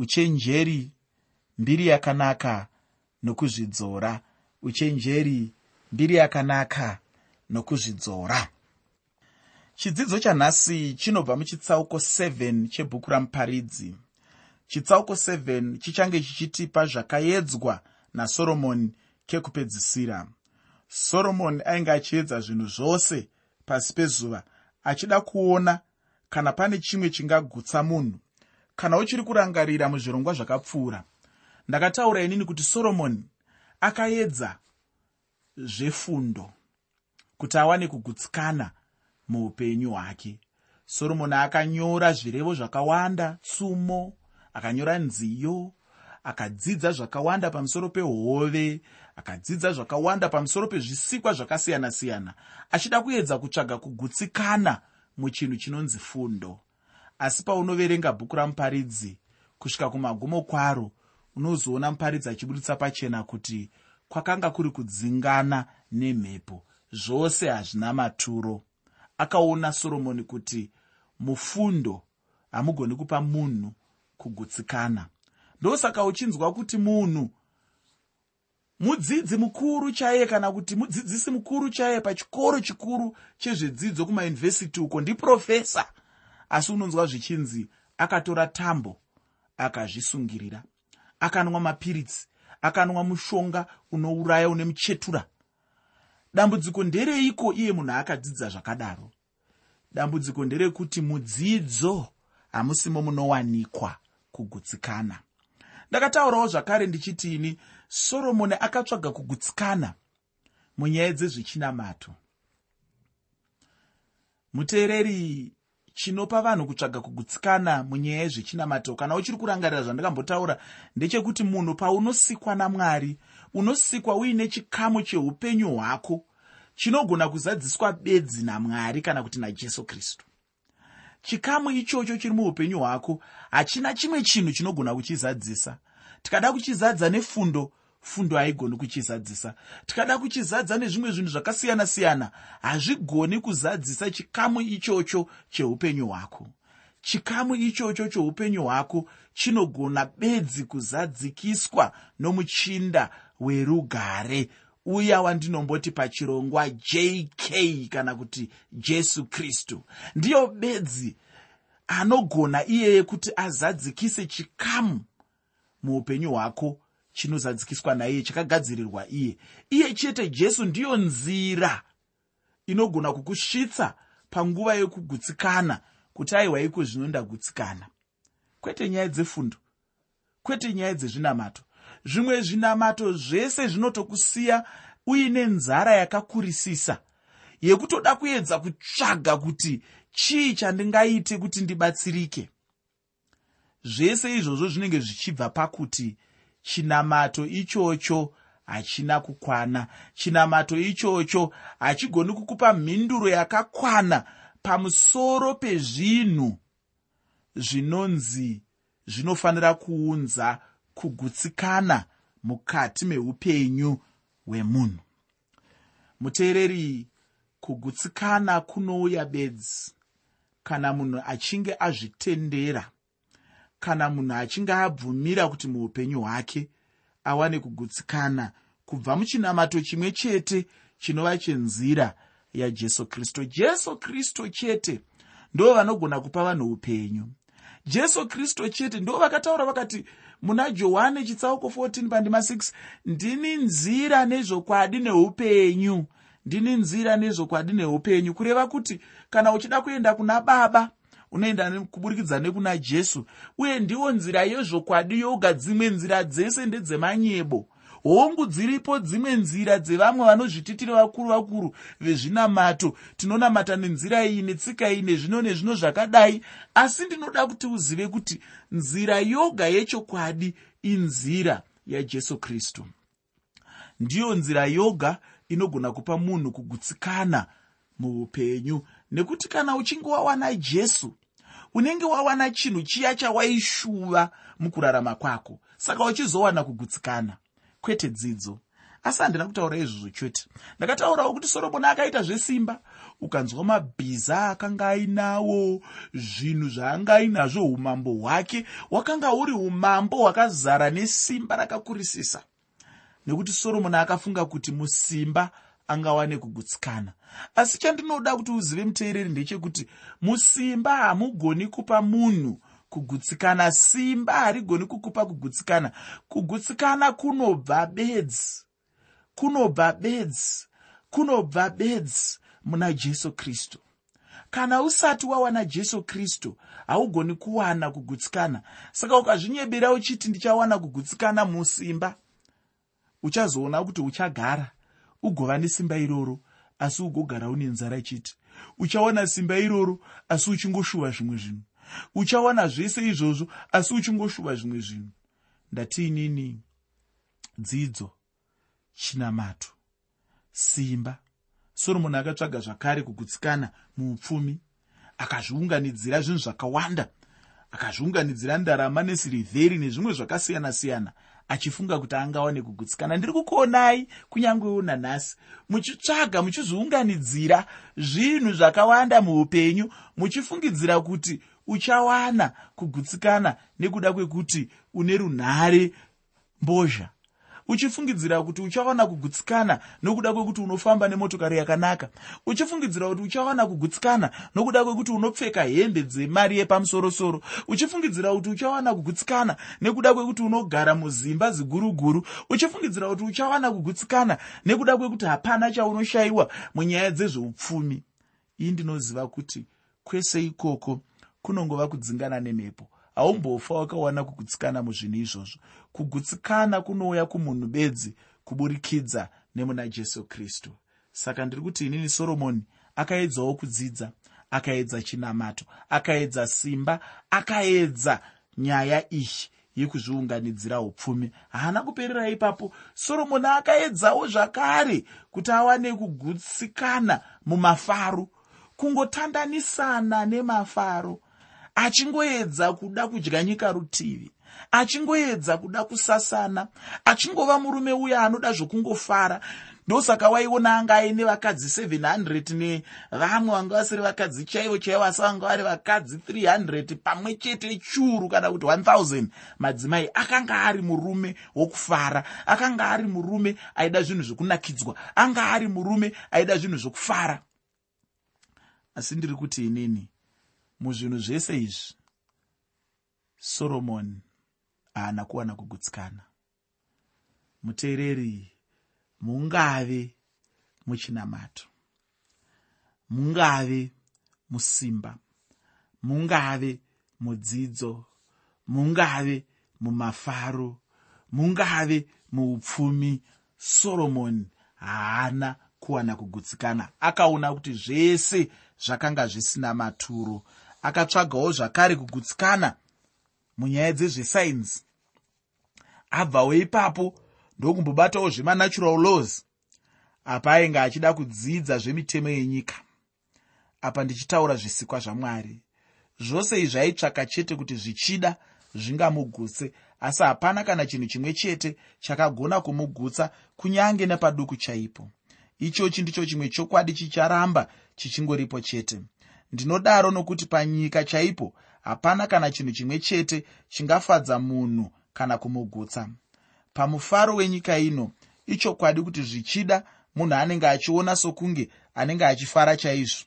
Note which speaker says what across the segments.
Speaker 1: uchenjeri mbiri yakanaka nokuzvidzora. Uchenjeri mbiri yakanaka nokuzvidzora. Chidzidzo chanhasi chinobva muchitsauko 7 chebhuku ramuparidzi. Chitsauko 7 chichange chichitipa zvakaedzwa nasoromoni kekupedzisira. Soromoni ainge achiedza zvinhu zvose pasi pezuva achida kuona kana pane chimwe chingagutsa munhu kana uchiri kurangarira muzvirongwa zvakapfuura ndakataura inini kuti soromoni akaedza zvefundo kuti awane kugutsikana muupenyu hwake. Soromoni akanyora zvirevo zvakawanda tsumo akanyora nziyo akadzidza zvakawanda pamusoro pehove akadzidza zvakawanda pamusoro pezvisikwa zvakasiyana-siyana achida kuedza kutsvaga kugutsikana muchinhu chinonzi fundo asi paunoverenga bhuku ramuparidzi kusvika kumagumo kwaro unozoona muparidzi achibuditsa pachena kuti kwakanga kuri kudzingana nemhepo. Zvose hazvina maturo. Akaona soromoni kuti mufundo hamugoni kupa munhu kugutsikana. Ndosaka uchinzwa kuti munhu mudzidzi mukuru chaiye kana kuti mudzidzisi mukuru chaiye pachikoro chikuru chezvedzidzo kumayunivhesiti uko ndiprofesa asi unonzwa zvichinzi akatora tambo akazvisungirira akanwa mapiritsi akanwa mushonga unouraya une muchetura. Dambudziko ndereiko iye munhu akadzidza zvakadaro? Dambudziko nderekuti mudzidzo hamusimo munowanikwa kugutsikana. Ndakataurawo zvakare ndichitini soromoni akatsvaga kugutsikana munyaya dzezvechinamato muteereri chinopa vanhu kutsvaga kugutsikana munyaya yezvechinamato kana uchiri kurangarira zvandakambotaura ndechekuti munhu paunosikwa namwari unosikwa uine chikamu cheupenyu hwako chinogona kuzadziswa bedzi namwari kana kuti najesu kristu. Chikamu ichocho chiri muupenyu hwako hachina chimwe chinhu chinogona kuchizadzisa. Tikada kuchizadza nefundo fundo haigoni kuchizadzisa. Tikada kuchizadza nezvimwe zvinhu zvakasiyana-siyana hazvigoni kuzadzisa chikamu ichocho cheupenyu hwako. Chikamu ichocho cheupenyu hwako chinogona bedzi kuzadzikiswa nomuchinda werugare. Uya wandinomboti pachirongwa jk kana kuti jesu kristu. Ndiyo bedzi anogona iyeye kuti azadzikise chikamu muupenyu hwako chinozadzikiswa naiye chakagadzirirwa iye. Iye chete jesu ndiyo nzira inogona kukusvitsa panguva yekugutsikana kuti aiwa iko zvino ndagutsikana. Kwete nyaya dzefundo kwete nyaya dzezvinamato. Zvimwe zvinamato zvese zvinotokusiya uine nzara yakakurisisa yekutoda kuedza kutsvaga kuti chii chandingaite kuti ndibatsirike. Zvese izvozvo zvinenge zvichibva pakuti chinamato ichocho hachina kukwana. Chinamato ichocho hachigoni kukupa mhinduro yakakwana pamusoro pezvinhu zvinonzi zvinofanira kuunza kugutsikana mukati meupenyu hwemunhu. Muteereri kugutsikana kunouya bedzi kana munhu achinge azvitendera kana munhu achinge abvumira kuti muupenyu hwake awane kugutsikana kubva muchinamato chimwe chete chinova chenzira yajesu kristu jesu kristu chete ndo vanogona kupa vanhu upenyu. Jesu kristu chete ndo vakataura vakati muna johani chitsauko 14 pandima 6 ndini nzira nezvokwadi neupenyu. Ndini nzira nezvokwadi neupenyu. Kureva kuti kana uchida kuenda kuna baba unoenda kuburikidza nekuna jesu. Uye ndiwo nzira yezvokwadi yoga dzimwe nzira dzese ndedzemanyebo. Hongu dziripo dzimwe nzira dzevamwe vanozvititira vakuru vakuru vezvinamato. Tinonamata nenzira iyi netsika iyi nezvino nezvino zvakadai. Asi ndinoda kuti uzive kuti nzira yoga yechokwadi inzira yajesu kristu. Ndiyo nzira yoga inogona kupa munhu kugutsikana muupenyu. Nekuti kana uchinge wawana jesu unenge wawana chinhu chiya chawaishuva mukurarama kwako. Saka uchizowana kugutsikana. Kwete dzidzo. Asi handina kutaura izvozvo chete. Ndakataurawo kuti soromoni akaita zvesimba. Ukanzwa mabhiza akanga ainawo zvinhu zvaanga ainazvo umambo hwake hwakanga huri umambo hwakazara nesimba rakakurisisa. Nekuti soromoni akafunga kuti musimba angawane kugutsikana. Asi chandinoda kuti uzive muteereri ndechekuti musimba hamugoni kupa munhu kugutsikana. Simba harigoni kukupa kugutsikana. Kugutsikana kunobva bedzi. Kunobva bedzi. Kunobva bedzi muna jesu kristu. Kana usati wawana jesu kristu haugoni kuwana kugutsikana. Saka ukazvinyebera uchiti ndichawana kugutsikana musimba uchazoona kuti uchagara ugova nesimba iroro asi ugogara une nzara chete uchawana simba iroro asi uchingoshuva zvimwe zvinhu. Uchawana zvese izvozvo asi uchingoshuva zvimwe zvinhu. Ndatiinini dzidzo chinamato simba. Soromoni akatsvaga zvakare kugutsikana muupfumi akazviunganidzira zvinhu zvakawanda akazviunganidzira ndarama nesirivheri nezvimwe zvakasiyana-siyana achifunga kuti angawane kugutsikana ndiri kukuonai kunyangwewo nanhasi muchitsvaga muchizviunganidzira zvinhu zvakawanda muupenyu muchifungidzira kuti uchawana kugutsikana nekuda kwekuti une runhare mbozha uchifungidzira kuti uchawana kugutsikana nokuda kwekuti unofamba nemotokari yakanaka. Uchifungidzira kuti uchawana kugutsikana nokuda kwekuti unopfeka hembe dzemari yepamusorosoro. Uchifungidzira kuti uchawana kugutsikana nekuda kwekuti unogara muzimba ziguruguru uchifungidzira kuti uchawana kugutsikana nekuda kwekuti hapana chaunoshayiwa munyaya dzezveupfumi. Ii ndinoziva kuti kwese ikoko kunongova kudzingana nemhepo haumbofa wakawana kugutsikana muzvinhu izvozvo. Kugutsikana kunouya kumunhu bedzi kuburikidza nemuna jesu kristu. Saka ndiri kuti inini soromoni akaedzawo kudzidza akaedza chinamato akaedza simba akaedza nyaya iyi yekuzviunganidzira upfumi haana kuperera ipapo. Soromoni akaedzawo zvakare kuti awane kugutsikana mumafaro kungotandanisana nemafaro achingoedza kuda kudya nyika rutivi achingoedza kuda kusasana achingova murume uya anoda zvokungofara. Ndosaka waiona anga aine vakadzi 700 nevamwe vanga vasiri vakadzi chaivo chaivo asi vanga vari vakadzi 300 pamwe chete churu kana kuti 1000 madzimai akanga ari murume wokufara akanga ari murume aida zvinhu zvokunakidzwa anga ari murume aida zvinhu zvokufara. Asi ndiri kuti inini muzvinhu zvese izvi soromoni haana kuwana kugutsikana. Muteereri mungave muchinamato mungave musimba mungave mudzidzo mungave mumafaro mungave muupfumi. Soromoni haana kuwana kugutsikana. Akaona kuti zvese zvakanga zvisina maturo akatsvagawo zvakare kugutsikana munyaya dzezvesainzi. Abvawo ipapo ndokumbobatawo zvemanatural laws apa ainge achida kudzidza zvemitemo yenyika. Apa ndichitaura zvisikwa zvamwari. Zvose izvi aitsvaka chete kuti zvichida zvingamugutse asi hapana kana chinhu chimwe chete chakagona kumugutsa kunyange nepaduku chaipo. Ichochi ndicho chimwe chokwadi chicharamba chichingoripo chete ndinodaro nokuti panyika chaipo hapana kana chinhu chimwe chete chingafadza munhu kana kumugutsa. Pamufaro wenyika ino ichokwadi kuti zvichida munhu anenge achiona sokunge anenge achifara chaizvo.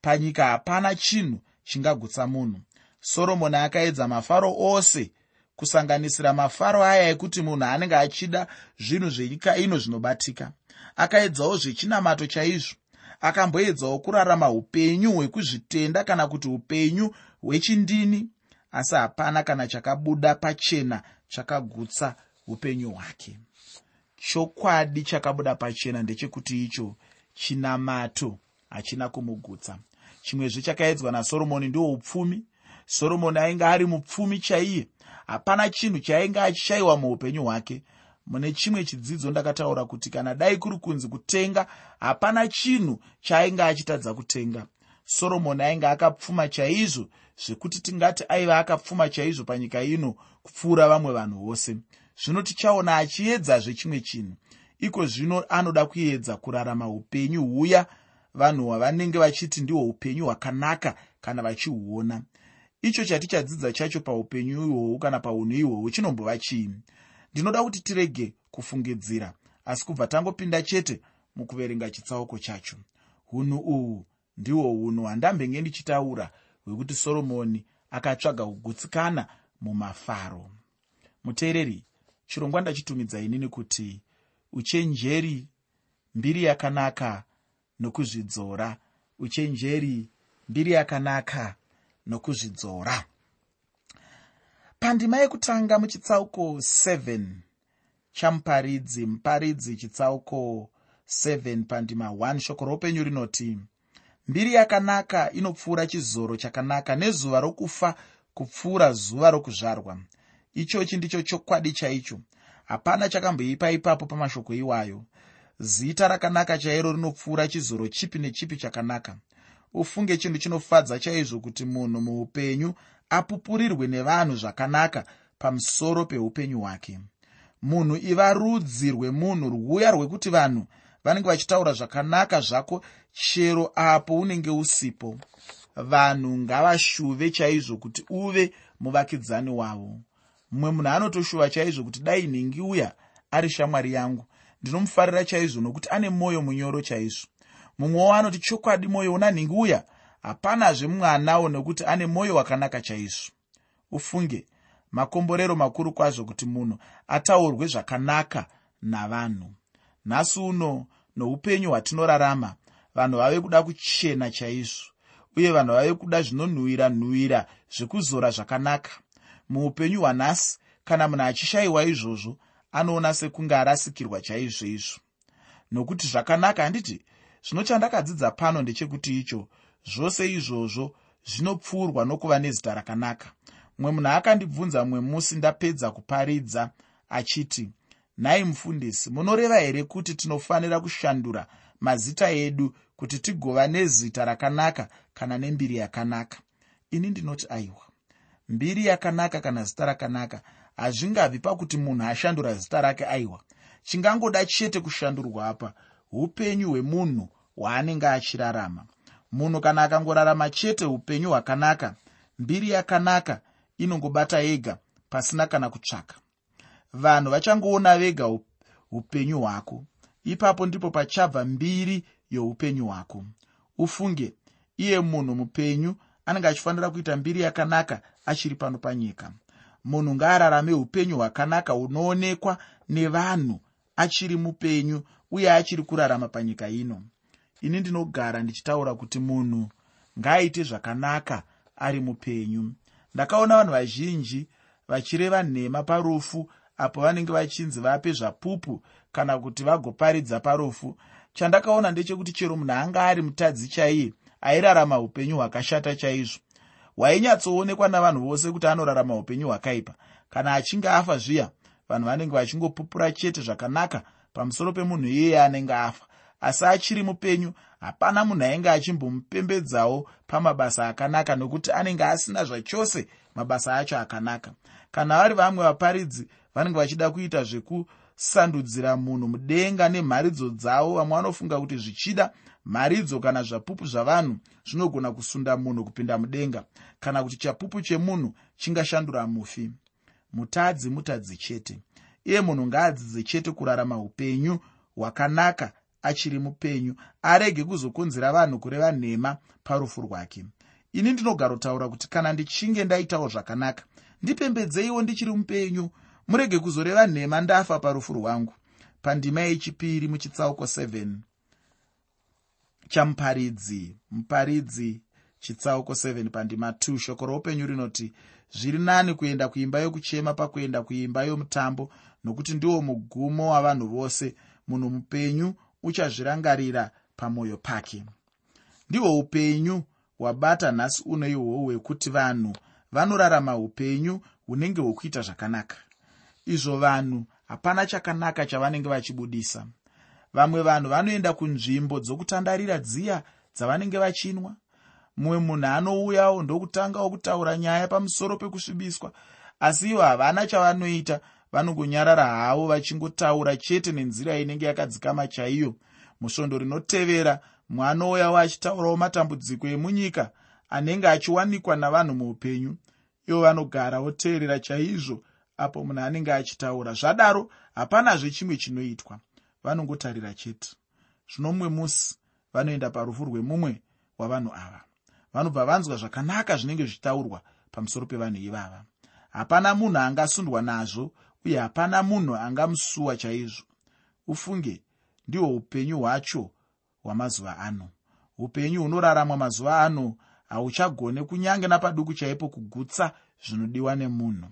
Speaker 1: Panyika hapana chinhu chingagutsa munhu. Soromoni akaedza mafaro ose kusanganisira mafaro aya ekuti munhu anenge achida zvinhu zvenyika ino zvinobatika. Akaedzawo zvechinamato chaizvo akamboedzawo kurarama upenyu hwekuzvitenda kana kuti upenyu hwechindini asi hapana kana chakabuda pachena chakagutsa upenyu hwake. Chokwadi chakabuda pachena ndechekuti icho chinamato hachina kumugutsa. Chimwezve chakaedzwa nasoromoni ndiwo upfumi. Soromoni ainge ari mupfumi chaiye. Hapana chinhu chaainge achishayiwa muupenyu hwake mune chimwe chidzidzo ndakataura kuti kana dai kuri kunzi kutenga hapana chinhu chaainge achitadza kutenga. Soromoni ainge akapfuma chaizvo zvekuti tingati aiva akapfuma chaizvo panyika ino kupfuura vamwe vanhu vose. Zvino tichaona achiedzazve chimwe chinhu. Iko zvino anoda kuedza kurarama upenyu huya vanhu vavanenge vachiti ndihwo upenyu hwakanaka kana vachihuona. Icho chatichadzidza chacho paupenyu ihwohwu kana paunhu ihwohwu chinombova chii ndinoda kuti tirege kufungidzira asi kubva tangopinda chete mukuverenga chitsauko chacho. Unhu uhwu ndihwo unhu hwandambenge ndichitaura hwekuti soromoni akatsvaga kugutsikana mumafaro. Muteereri chirongwa ndachitumidza inini kuti uchenjeri mbiri yakanaka nokuzvidzora. Uchenjeri mbiri yakanaka nokuzvidzora pandima yekutanga muchitsauko 7 chamuparidzi muparidzi chitsauko 7 pandima 1 shoko roupenyu rinoti mbiri yakanaka inopfuura chizoro chakanaka nezuva rokufa kupfuura zuva rokuzvarwa. Ichochi ndicho chokwadi chaicho. Hapana chakamboipa ipapo pamashoko iwayo. Zita rakanaka chairo rinopfuura chizoro chipi nechipi chakanaka. Ufunge chinhu chinofadza chaizvo kuti munhu muupenyu apupurirwe nevanhu zvakanaka pamusoro peupenyu hwake. Munhu iva rudzi rwemunhu rwuya rwekuti vanhu vanenge vachitaura zvakanaka zvako chero apo unenge usipo. Vanhu ngavashuve chaizvo kuti uve muvakidzani wavo. Mumwe munhu anotoshuva chaizvo kuti dai nhingi uya ari shamwari yangu ndinomufarira chaizvo nokuti ane mwoyo munyoro chaizvo. Mumwewo anoti chokwadi mwoyo una nhingi uya hapanazve mumwe anawo nokuti ane mwoyo wakanaka chaizvo. Ufunge makomborero makuru kwazvo kuti munhu ataurwe zvakanaka navanhu. Nhasi uno noupenyu hwatinorarama vanhu vave kuda kuchena chaizvo uye vanhu vave kuda zvinonhuhwira nhuvira zvekuzora zvakanaka. Muupenyu hwanhasi kana munhu achishayiwa izvozvo anoona sekunge arasikirwa chaizvo izvo. Nokuti zvakanaka handiti zvino chandakadzidza pano ndechekuti icho zvose izvozvo zvinopfuurwa nokuva nezita rakanaka. Mumwe munhu akandibvunza mumwe musi ndapedza kuparidza achiti nhai mufundisi munoreva here kuti tinofanira kushandura mazita edu kuti tigova nezita rakanaka kana nembiri yakanaka? Ini ndinoti aiwa mbiri yakanaka kana zita rakanaka hazvingabvi pakuti munhu ashandura zita rake aiwa. Chingangoda chete kushandurwa apa upenyu hwemunhu hwaanenge achirarama munhu kana akangorarama chete upenyu hwakanaka mbiri yakanaka inongobata yega pasina kana kutsvaka. Vanhu vachangoona vega upenyu hwako. Ipapo ndipo pachabva mbiri youpenyu hwako. Ufunge iye munhu mupenyu anenge achifanira kuita mbiri yakanaka achiri pano panyika. Munhu ngaararame upenyu hwakanaka hunoonekwa nevanhu achiri mupenyu uye achiri kurarama panyika ino ini ndinogara ndichitaura kuti munhu ngaaite zvakanaka ari mupenyu. Ndakaona vanhu vazhinji vachireva nhema parufu apo vanenge vachinzi vape zvapupu kana kuti vagoparidza parufu chandakaona ndechekuti chero munhu anga ari mutadzi chaiye airarama upenyu hwakashata chaizvo. Hwainyatsoonekwa navanhu vose kuti anorarama upenyu hwakaipa. Kana achinge afa zviya vanhu vanenge vachingopupura chete zvakanaka pamusoro pemunhu iyeye anenge afa asi achiri mupenyu hapana munhu ainge achimbomupembedzawo pamabasa akanaka nokuti anenge asina zvachose mabasa acho akanaka. Kana vari vamwe vaparidzi vanenge vachida kuita zvekusandudzira munhu mudenga nemharidzo dzavo vamwe vanofunga kuti zvichida mharidzo kana zvapupu zvavanhu zvinogona kusunda munhu kupinda mudenga kana kuti chapupu chemunhu chingashandura mufi. Mutadzi mutadzi chete. Iye munhu ngaadzidze chete kurarama upenyu hwakanaka achiri mupenyu arege kuzokonzera vanhu kureva nhema parufu rwake. Ini ndinogarotaura kuti kana ndichinge ndaitawo zvakanaka ndipembedzeiwo ndichiri mupenyu murege kuzoreva nhema ndafa parufu rwangu. Pandima yechipiri muchitsauko 7 chamuparidzi muparidzi chitsauko 7 pandima 2 shoko roupenyu rinoti zviri nani kuenda kuimba yokuchema pakuenda kuimba yomutambo nokuti ndiwo mugumo wavanhu vose munhu mupenyu uchazvirangarira pamwoyo pake. Ndihwo upenyu hwabata nhasi uno ihwohwo hwekuti vanhu vanorarama upenyu hunenge hwokuita zvakanaka. Izvo vanhu hapana chakanaka chavanenge vachibudisa. Vamwe vanhu vanoenda kunzvimbo dzokutandarira dziya dzavanenge vachinwa. Mumwe munhu anouyawo ndokutangawo kutaura nyaya pamusoro pekusvibiswa asi ivo havana chavanoita vanongonyarara havo vachingotaura chete nenzira inenge yakadzikama chaiyo. Musvondo rinotevera mumwe anouyawo achitaurawo matambudziko emunyika anenge achiwanikwa navanhu muupenyu. Ivo vanogara voteerera chaizvo apo munhu anenge achitaura. Zvadaro hapanazve chimwe chinoitwa. Vanongotarira chete. Zvino mumwe musi vanoenda parufu rwemumwe wavanhu ava. Vanobva vanzwa zvakanaka zvinenge zvichitaurwa pamusoro pevanhu ivava. Hapana munhu angasundwa nazvo uye hapana munhu angamusuwa chaizvo. Ufunge ndihwo upenyu hwacho hwamazuva ano. Upenyu hunoraramwa mazuva ano hauchagone kunyange napaduku chaipo kugutsa zvinodiwa nemunhu.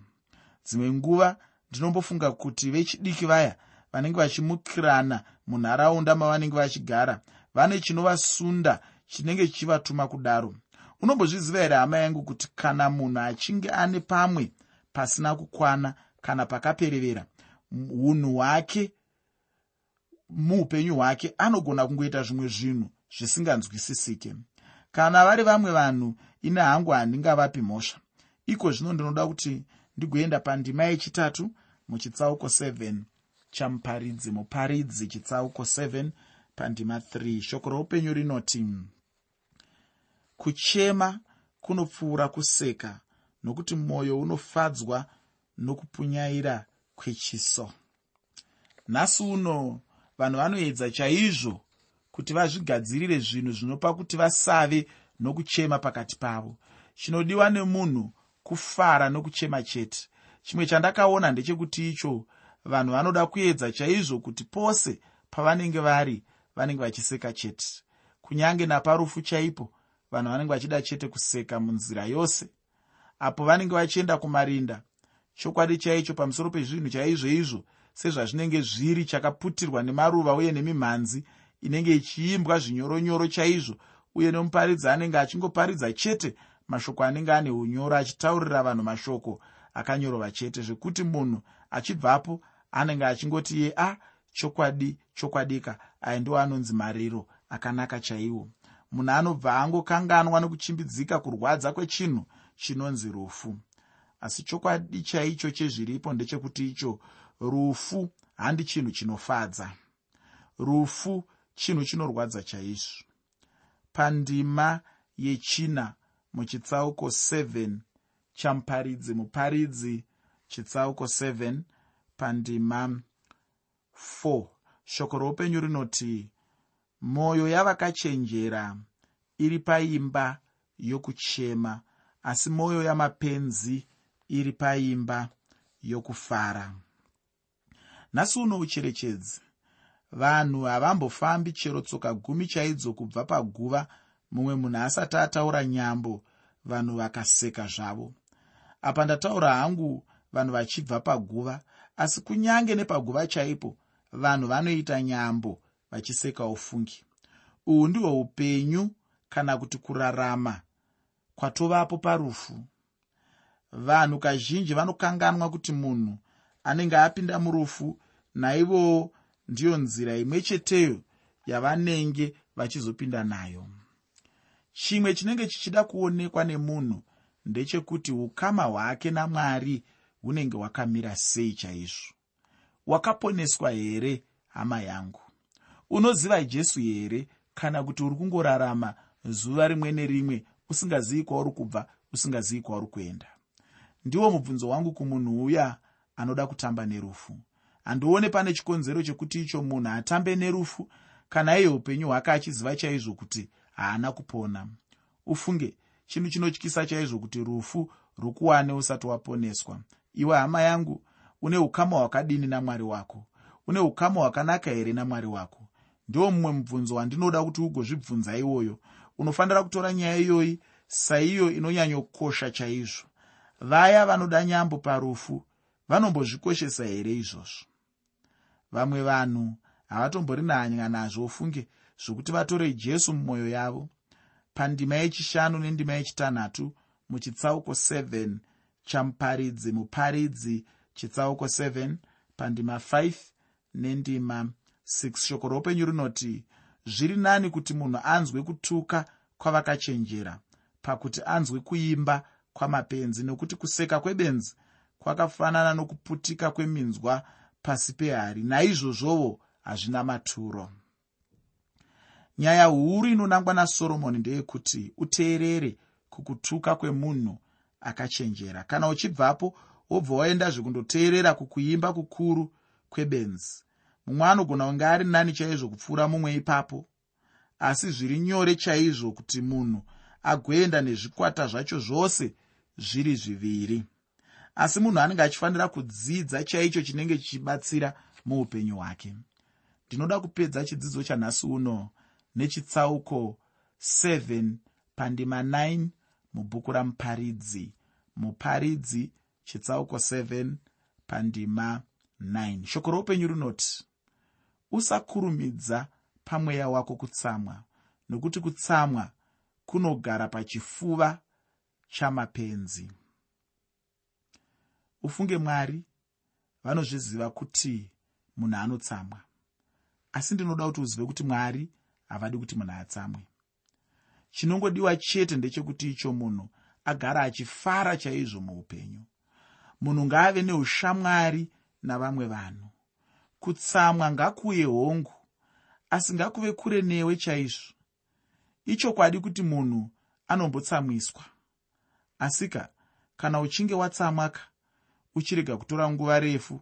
Speaker 1: Dzimwe nguva ndinombofunga kuti vechidiki vaya vanenge vachimukirana munharaunda mavanenge vachigara vane chinovasunda chinenge chichivatuma kudaro. Unombozviziva here hama yangu kuti kana munhu achinge ane pamwe pasina kukwana kana pakaperevera unhu hwake muupenyu hwake anogona kungoita zvimwe zvinhu zvisinganzwisisike. Kana vari vamwe vanhu ine hangu handingavapi mhosva. Iko zvino ndinoda kuti ndigoenda pandima yechitatu muchitsauko 7 chamuparidzi muparidzi chitsauko 7 pandima 3 shoko roupenyu rinoti kuchema kunopfuura kuseka nokuti mwoyo unofadzwa nokupunyaira kwechiso. Nhasi uno vanhu vanoedza chaizvo kuti vazvigadzirire zvinhu zvinopa kuti vasave nokuchema pakati pavo. Chinodiwa nemunhu kufara nokuchema chete. Chimwe chandakaona ndechekuti icho vanhu vanoda kuedza chaizvo kuti pose pavanenge vari vanenge vachiseka chete. Kunyange naparufu chaipo vanhu vanenge vachida chete kuseka munzira yose. Apo vanenge vachienda kumarinda chokwadi chaicho pamusoro pezvinhu chaizvo izvo sezvazvinenge zviri chakaputirwa nemaruva uye nemimhanzi inenge ichiimbwa zvinyoronyoro chaizvo uye nomuparidzi anenge achingoparidza chete mashoko anenge ane unyoro achitaurira vanhu mashoko akanyorova chete zvekuti munhu achibvapo anenge achingoti ye a chokwadi chokwadika aya ndiwo anonzi mariro akanaka chaiwo. Munhu anobva angokanganwa nekuchimbidzika kurwadza kwechinhu chinonzi rufu asi chokwadi chaicho chezviripo ndechekuti icho rufu handi chinhu chinofadza. Rufu chinhu chinorwadza chaizvo. Pandima yechina muchitsauko 7 chamuparidzi muparidzi chitsauko 7 pandima 4 shoko roupenyu rinoti mwoyo yavakachenjera iri paimba yokuchema asi mwoyo yamapenzi iri paimba yokufara. Nhasi uno ucherechedzi vanhu havambofambi chero tsoka gumi chaidzo kubva paguva mumwe munhu asati ataura nyambo vanhu vakaseka zvavo. Apa ndataura hangu vanhu vachibva paguva asi kunyange nepaguva chaipo vanhu vanoita nyambo vachiseka ufungi uhwu ndihwo upenyu kana kuti kurarama kwatovapo parufu vanhu kazhinji vanokanganwa kuti munhu anenge apinda murufu naivowo ndiyo nzira imwe cheteyo yavanenge vachizopinda nayo. Chimwe chinenge chichida kuonekwa nemunhu ndechekuti ukama hwake namwari hunenge hwakamira sei chaizvo. Wakaponeswa here hama yangu? Unoziva jesu here kana kuti uri kungorarama zuva rimwe nerimwe usingazivi kwauri kubva usingazivi kwauri kuenda ndiwo mubvunzo wangu kumunhu uya anoda kutamba nerufu. Handione pane chikonzero chekuti icho munhu atambe nerufu kana iye upenyu hwake achiziva chaizvo kuti haana kupona. Ufunge chinhu chinotyisa chaizvo kuti rufu rukuwane usati waponeswa. Iwe hama yangu une ukama hwakadini namwari wako? Une ukama hwakanaka here namwari wako? Ndiwo mumwe mubvunzo wandinoda kuti ugozvibvunza iwoyo. Unofanira kutora nyaya iyoyi saiyo inonyanyokosha chaizvo vaya vanoda nyambo parufu vanombozvikoshesa here izvozvo? Vamwe vanhu havatomborina hanya nazvo ufunge zvokuti vatore jesu mumwoyo yavo pandima yechishanu nendima yechitanhatu muchitsauko 7 chamuparidzi muparidzi chitsauko 7 pandima 5 nendima 6 shoko roupenyu rinoti zviri nani kuti munhu anzwe kutuka kwavakachenjera pakuti anzwe kuimba kwamapenzi nokuti kuseka kwebenzi kwakafanana nokuputika kweminzwa pasi pehari. Naizvozvovo hazvina maturo. Nyaya huru inonangwa nasoromoni ndeyekuti uteerere kukutuka kwemunhu akachenjera. Kana uchibvapo wobva waendazve kundoteerera kukuimba kukuru kwebenzi. Mumwe anogona kunge ari nani chaizvo kupfuura mumwe ipapo. Asi zviri nyore chaizvo kuti munhu agoenda nezvikwata zvacho zvose zviri zviviri. Asi munhu anenge achifanira kudzidza chaicho chinenge chichibatsira muupenyu hwake. Ndinoda kupedza chidzidzo chanhasi uno nechitsauko 7 pandima 9 mubhuku ramuparidzi. Muparidzi chitsauko 7 pandima 9 shoko roupenyu runoti usakurumidza pamweya wako kutsamwa nokuti kutsamwa kunogara pachifuva chamapenzi. Ufunge mwari vanozviziva kuti munhu anotsamwa. Asi ndinoda kuti uzive kuti mwari havadi kuti munhu atsamwe. Chinongodiwa chete ndechekuti icho munhu agara achifara chaizvo muupenyu. Munhu ngaave neushamwari navamwe vanhu. Kutsamwa ngakuye hongu asi ngakuve kure newe chaizvo. Ichokwadi kuti munhu anombotsamwiswa asika kana uchinge watsamwaka uchirega kutora nguva refu.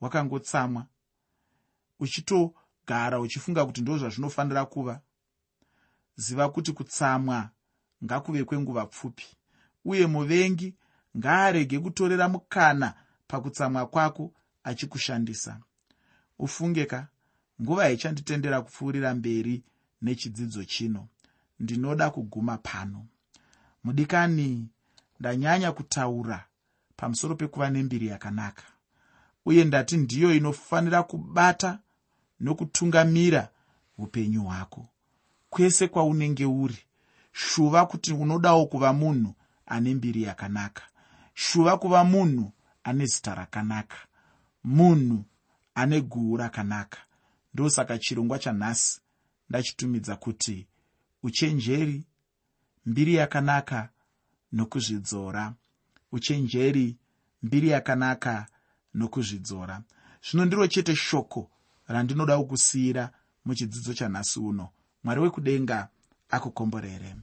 Speaker 1: Wakangotsamwa uchitogara uchifunga kuti ndo zvazvinofanira kuva. Ziva kuti kutsamwa ngakuve kwenguva pfupi uye muvengi ngaarege kutorera mukana pakutsamwa kwako achikushandisa. Ufungeka nguva haichanditendera kupfuurira mberi nechidzidzo chino. Ndinoda kuguma pano mudikani ndanyanya kutaura pamusoro pekuva nembiri yakanaka. Uye ndati ndiyo inofanira kubata nokutungamira upenyu hwako. Kwese kwaunenge uri shuva kuti unodawo kuva munhu ane mbiri yakanaka. Shuva kuva munhu ane zita rakanaka. Munhu ane guu rakanaka. Ndosaka chirongwa chanhasi ndachitumidza kuti uchenjeri mbiri yakanaka nokuzvidzora. Uchenjeri mbiri yakanaka nokuzvidzora. Zvino ndiro chete shoko randinoda kukusiyira muchidzidzo chanhasi uno. Mwari wekudenga akukomborere